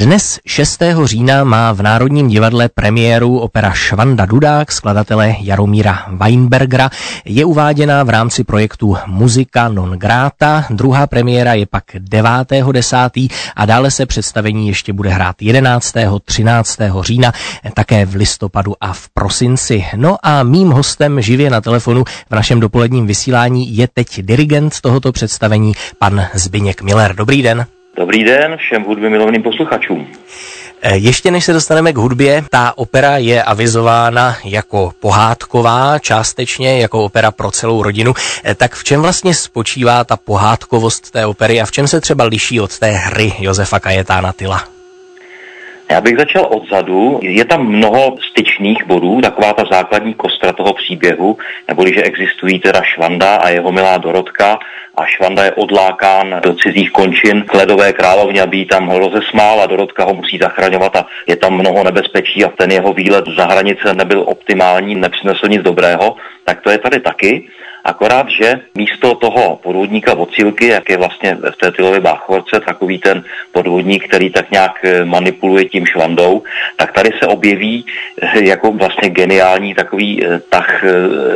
Dnes 6. října má v Národním divadle premiéru opera Švanda Dudák skladatele Jaromíra Weinbergera. Je uváděna v rámci projektu Muzika non grata. Druhá premiéra je pak 9.10. a dále se představení ještě bude hrát 11. 13. října, také v listopadu a v prosinci. No a mým hostem živě na telefonu v našem dopoledním vysílání je teď dirigent tohoto představení, pan Zbyněk Miller. Dobrý den. Dobrý den všem hudby milovným posluchačům. Eh, ještě než se dostaneme k hudbě, ta opera je avizována jako pohádková, částečně jako opera pro celou rodinu. Eh, tak v čem vlastně spočívá ta pohádkovost té opery a v čem se třeba liší od té hry Josefa Kajetána Tyla? Já bych začal odzadu. Je tam mnoho styčných bodů, taková ta základní kostra toho příběhu, neboli že existují teda Švanda a jeho milá Dorotka a Švanda je odlákán do cizích končin k ledové královně, aby tam rozesmál a Dorotka ho musí zachraňovat a je tam mnoho nebezpečí a ten jeho výlet za hranice nebyl optimální, nepřinesl nic dobrého, tak to je tady taky. Akorát, že místo toho podvodníka vocílky, jak je vlastně v té Tylově báchorce, takový ten podvodník, který tak nějak eh, manipuluje tím švandou, tak tady se objeví eh, jako vlastně geniální takový eh, tah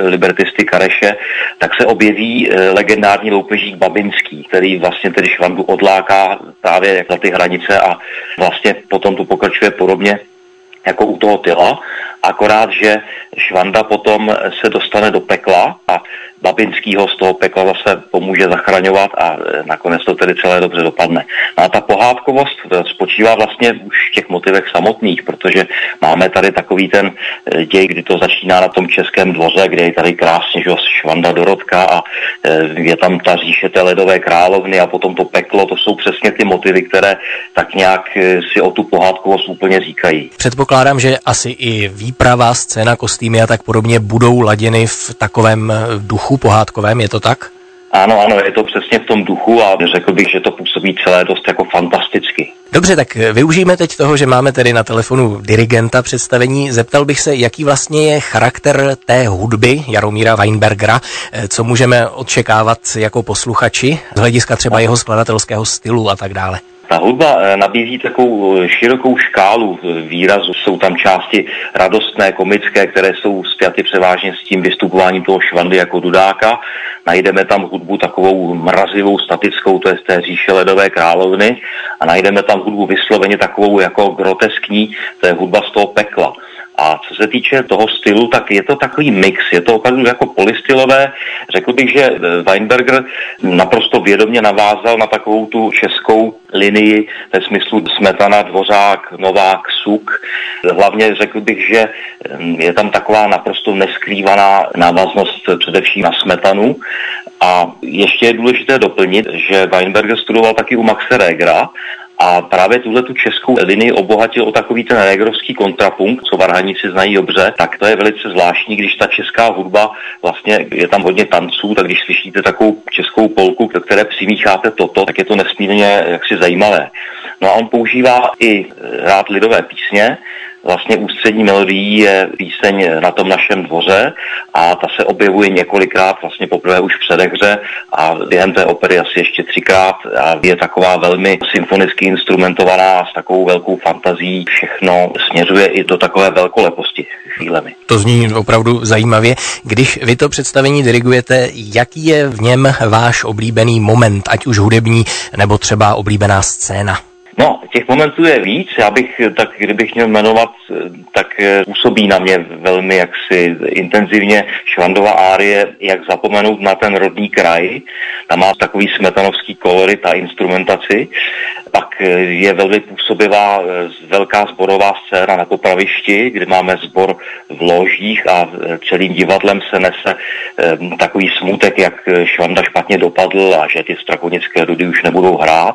libertisty Kareše, tak se objeví legendární loupežík Babinský, který vlastně tedy švandu odláká právě za ty hranice a vlastně potom to pokračuje podobně jako u toho tyla, akorát, že Švanda potom se dostane do Babinskýho z toho pekla zase pomůže zachraňovat a e, nakonec to tedy celé dobře dopadne. No a ta pohádkovost e, spočívá vlastně už v těch motivech samotných, protože máme tady takový ten e, děj, kdy to začíná na tom českém dvoře, kde je tady krásně že Švanda Dorotka a je tam ta říše té ledové královny a potom to peklo, to jsou přesně ty motivy, které tak nějak si o tu pohádkovost úplně říkají. Předpokládám, že asi i výprava, scéna, kostýmy a tak podobně budou laděny v takovém duchu pohádkovém, je to tak? Ano, ano, je to přesně v tom duchu a řekl bych, že to působí celé dost jako fantasticky. Dobře, tak využijeme teď toho, že máme tedy na telefonu dirigenta představení. Zeptal bych se, jaký vlastně je charakter té hudby Jaromíra Weinbergera, co můžeme očekávat jako posluchači z hlediska třeba jeho skladatelského stylu a tak dále. Ta hudba eh, nabízí takovou eh, širokou škálu eh, výrazu. Jsou tam části radostné, komické, které jsou spjaty převážně s tím vystupováním toho švandy jako dudáka. Najdeme tam hudbu takovou mrazivou, statickou, to je z té říše ledové královny. A najdeme tam hudbu vysloveně takovou jako groteskní, to je hudba z toho pekla. A co se týče toho stylu, tak je to takový mix, je to opravdu jako polistylové. Řekl bych, že Weinberger naprosto vědomě navázal na takovou tu českou linii ve smyslu Smetana, Dvořák, Novák, Suk. Hlavně řekl bych, že je tam taková naprosto neskrývaná návaznost především na Smetanu. A ještě je důležité doplnit, že Weinberger studoval taky u Maxe Regera a právě tuhle tu českou linii obohatil o takový ten regrovský kontrapunkt, co varhaníci znají dobře, tak to je velice zvláštní, když ta česká hudba, vlastně je tam hodně tanců, tak když slyšíte takovou českou polku, do které přimícháte toto, tak je to nesmírně jaksi zajímavé. No a on používá i rád lidové písně, vlastně ústřední melodií je píseň na tom našem dvoře a ta se objevuje několikrát, vlastně poprvé už v předehře a během té opery asi ještě třikrát a je taková velmi symfonicky instrumentovaná s takovou velkou fantazí. Všechno směřuje i do takové velkoleposti chvílemi. To zní opravdu zajímavě. Když vy to představení dirigujete, jaký je v něm váš oblíbený moment, ať už hudební nebo třeba oblíbená scéna? No, těch momentů je víc. Já bych, tak kdybych měl jmenovat, tak eh, působí na mě velmi jaksi intenzivně Švandova árie, jak zapomenout na ten rodný kraj. Tam má takový smetanovský kolorit a instrumentaci. Pak eh, je velmi působivá eh, velká zborová scéna na popravišti, kde máme zbor v ložích a celým divadlem se nese takový smutek, jak Švanda špatně dopadl a že ty strakonické rudy už nebudou hrát.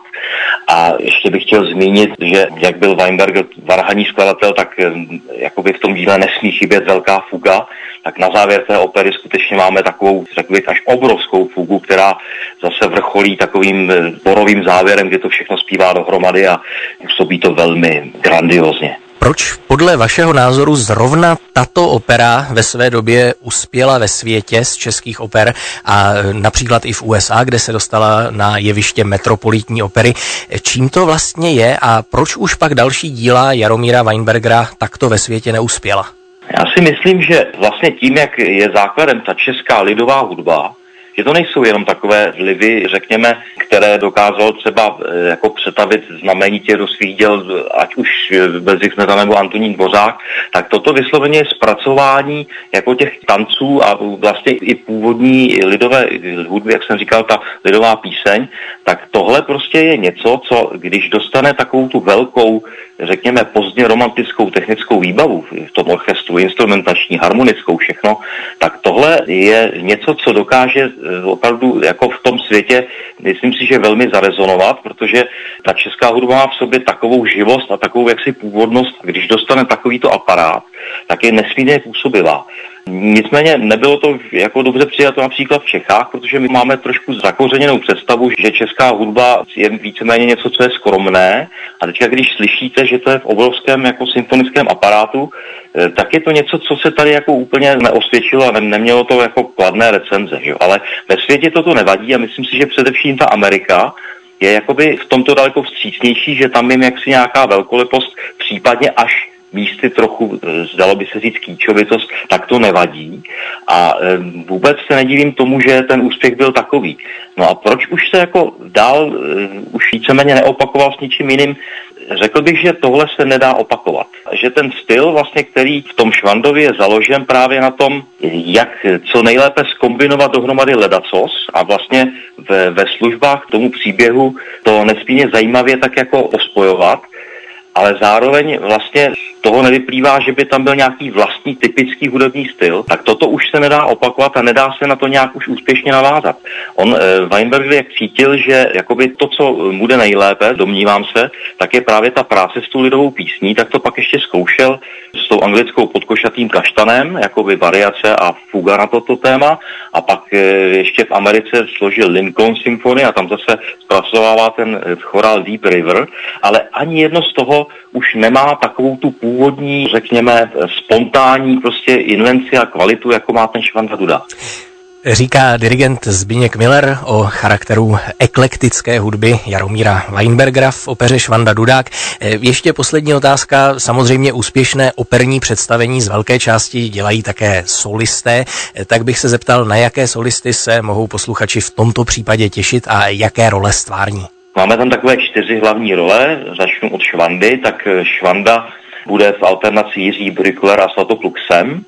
A ještě bych chtěl zmínit, že jak byl Weinberger varhaní skladatel, tak eh, jakoby v tom díle nesmí chybět velká fuga, tak na závěr té opery skutečně máme takovou, řekl bych, až obrovskou fugu, která zase vrcholí takovým eh, borovým závěrem, kdy to všechno zpívá dohromady a působí to velmi grandiozně. Proč podle vašeho názoru zrovna tato opera ve své době uspěla ve světě z českých oper a například i v USA, kde se dostala na jeviště metropolitní opery? Čím to vlastně je a proč už pak další díla Jaromíra Weinbergera takto ve světě neuspěla? Já si myslím, že vlastně tím, jak je základem ta česká lidová hudba, že to nejsou jenom takové vlivy, řekněme, které dokázal třeba eh, jako přetavit znamenitě do svých děl, ať už Bezích Smeta nebo Antonín Dvořák, tak toto vysloveně je zpracování jako těch tanců a vlastně i původní lidové hudby, jak jsem říkal, ta lidová píseň, tak tohle prostě je něco, co když dostane takovou tu velkou řekněme, pozdně romantickou technickou výbavu v tom orchestru, instrumentační, harmonickou, všechno, tak tohle je něco, co dokáže eh, opravdu jako v tom světě, myslím si, že velmi zarezonovat, protože ta česká hudba má v sobě takovou živost a takovou jaksi původnost, když dostane takovýto aparát, tak je nesmírně působivá. Nicméně nebylo to jako dobře přijato například v Čechách, protože my máme trošku zakořeněnou představu, že česká hudba je víceméně něco, co je skromné. A teďka, když slyšíte, že to je v obrovském jako symfonickém aparátu, eh, tak je to něco, co se tady jako úplně neosvědčilo a nemělo to jako kladné recenze. Že? Ale ve světě toto nevadí a myslím si, že především ta Amerika je jakoby v tomto daleko vstřícnější, že tam jim jaksi nějaká velkolepost, případně až místy trochu, eh, zdalo by se říct, kýčovitost, tak to nevadí. A eh, vůbec se nedivím tomu, že ten úspěch byl takový. No a proč už se jako dál, eh, už víceméně neopakoval s ničím jiným? Řekl bych, že tohle se nedá opakovat. Že ten styl, vlastně, který v tom Švandovi je založen právě na tom, jak co nejlépe skombinovat dohromady ledacos a vlastně ve, ve službách tomu příběhu to nesmírně zajímavě tak jako ospojovat, ale zároveň vlastně toho nevyplývá, že by tam byl nějaký vlastní typický hudební styl, tak toto už se nedá opakovat a nedá se na to nějak už úspěšně navázat. On e, Weinberg jak cítil, že jakoby to, co mu jde nejlépe, domnívám se, tak je právě ta práce s tou lidovou písní, tak to pak ještě zkoušel s tou anglickou podkošatým kaštanem, jakoby variace a fuga na toto téma a pak e, ještě v Americe složil Lincoln Symphony a tam zase zpracovává ten e, chorál Deep River, ale ani jedno z toho už nemá takovou tu původní, řekněme, spontánní prostě invenci a kvalitu, jako má ten Švanda Duda. Říká dirigent Zbigněk Miller o charakteru eklektické hudby Jaromíra Weinbergera v opeře Švanda Dudák. Ještě poslední otázka. Samozřejmě úspěšné operní představení z velké části dělají také solisté. Tak bych se zeptal, na jaké solisty se mohou posluchači v tomto případě těšit a jaké role stvární? Máme tam takové čtyři hlavní role. Začnu od Švandy, tak Švanda bude v alternaci Jiří Brykler a Svatopluksem.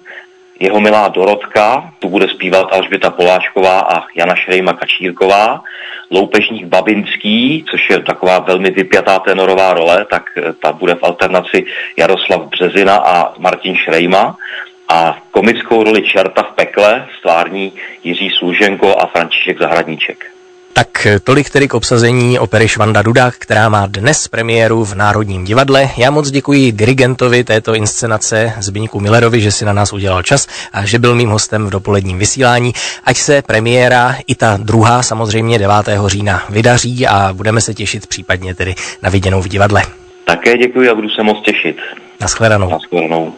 Jeho milá Dorotka, tu bude zpívat Alžběta Poláčková a Jana Šrejma Kačírková. Loupežník Babinský, což je taková velmi vypjatá tenorová role, tak eh, ta bude v alternaci Jaroslav Březina a Martin Šrejma. A komickou roli Čerta v pekle stvární Jiří Služenko a František Zahradníček. Tak tolik tedy k obsazení opery Švanda Dudák, která má dnes premiéru v Národním divadle. Já moc děkuji dirigentovi této inscenace Zbigníku Millerovi, že si na nás udělal čas a že byl mým hostem v dopoledním vysílání. Ať se premiéra i ta druhá samozřejmě 9. října vydaří a budeme se těšit případně tedy na viděnou v divadle. Také děkuji a budu se moc těšit. Naschledanou. Naschledanou.